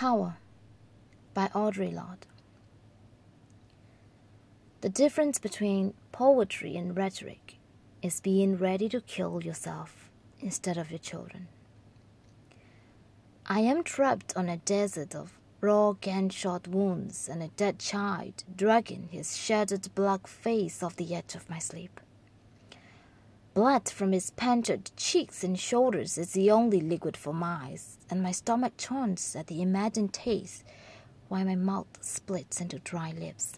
Power by Audre Lorde. The difference between poetry and rhetoric is being ready to kill yourself instead of your children. I am trapped on a desert of raw gunshot wounds and a dead child dragging his shattered black face off the edge of my sleep. Blood from his punctured cheeks and shoulders is the only liquid for my eyes, and my stomach churns at the imagined taste while my mouth splits into dry lips.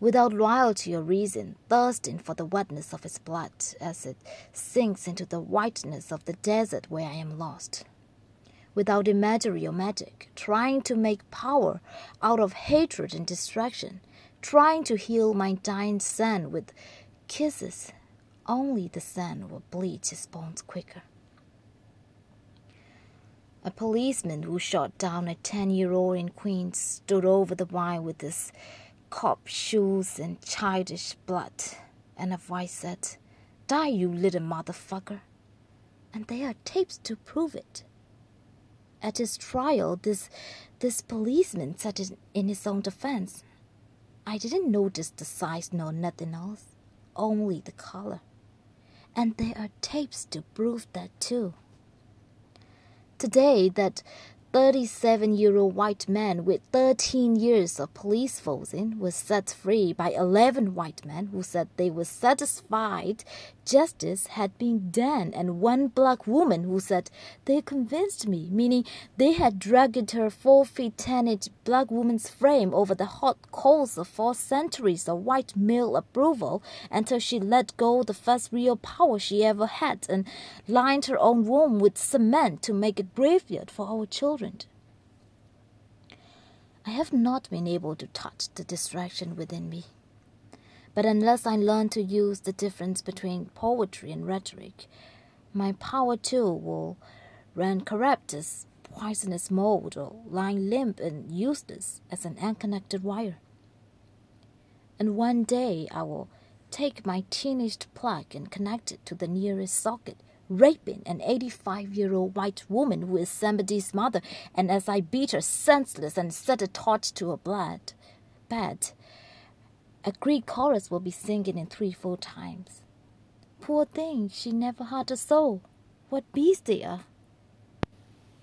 Without loyalty or reason, thirsting for the wetness of his blood as it sinks into the whiteness of the desert where I am lost. Without imagery or magic, trying to make power out of hatred and distraction, trying to heal my dying son with kisses, only the sun will bleach his bones quicker. A policeman who shot down a 10 year old in Queens stood over the wine with his cop shoes and childish blood, and a voice said, Die, you little motherfucker. And there are tapes to prove it. At his trial, this, this policeman said in his own defense, I didn't notice the size nor nothing else only the color. And there are tapes to prove that too. Today, that 37 year old white man with 13 years of police forcing was set free by 11 white men who said they were satisfied justice had been done, and one black woman who said they convinced me, meaning they had dragged her four feet ten inch black woman's frame over the hot coals of four centuries of white male approval until she let go the first real power she ever had and lined her own womb with cement to make a graveyard for our children. I have not been able to touch the distraction within me. But unless I learn to use the difference between poetry and rhetoric, my power too will run corrupt as poisonous mold or lying limp and useless as an unconnected wire. And one day I will take my teenage plug and connect it to the nearest socket raping an 85 year old white woman who is somebody's mother, and as I beat her senseless and set a torch to her blood, bed, a Greek chorus will be singing in three, four times. Poor thing, she never had a soul. What beasts they are!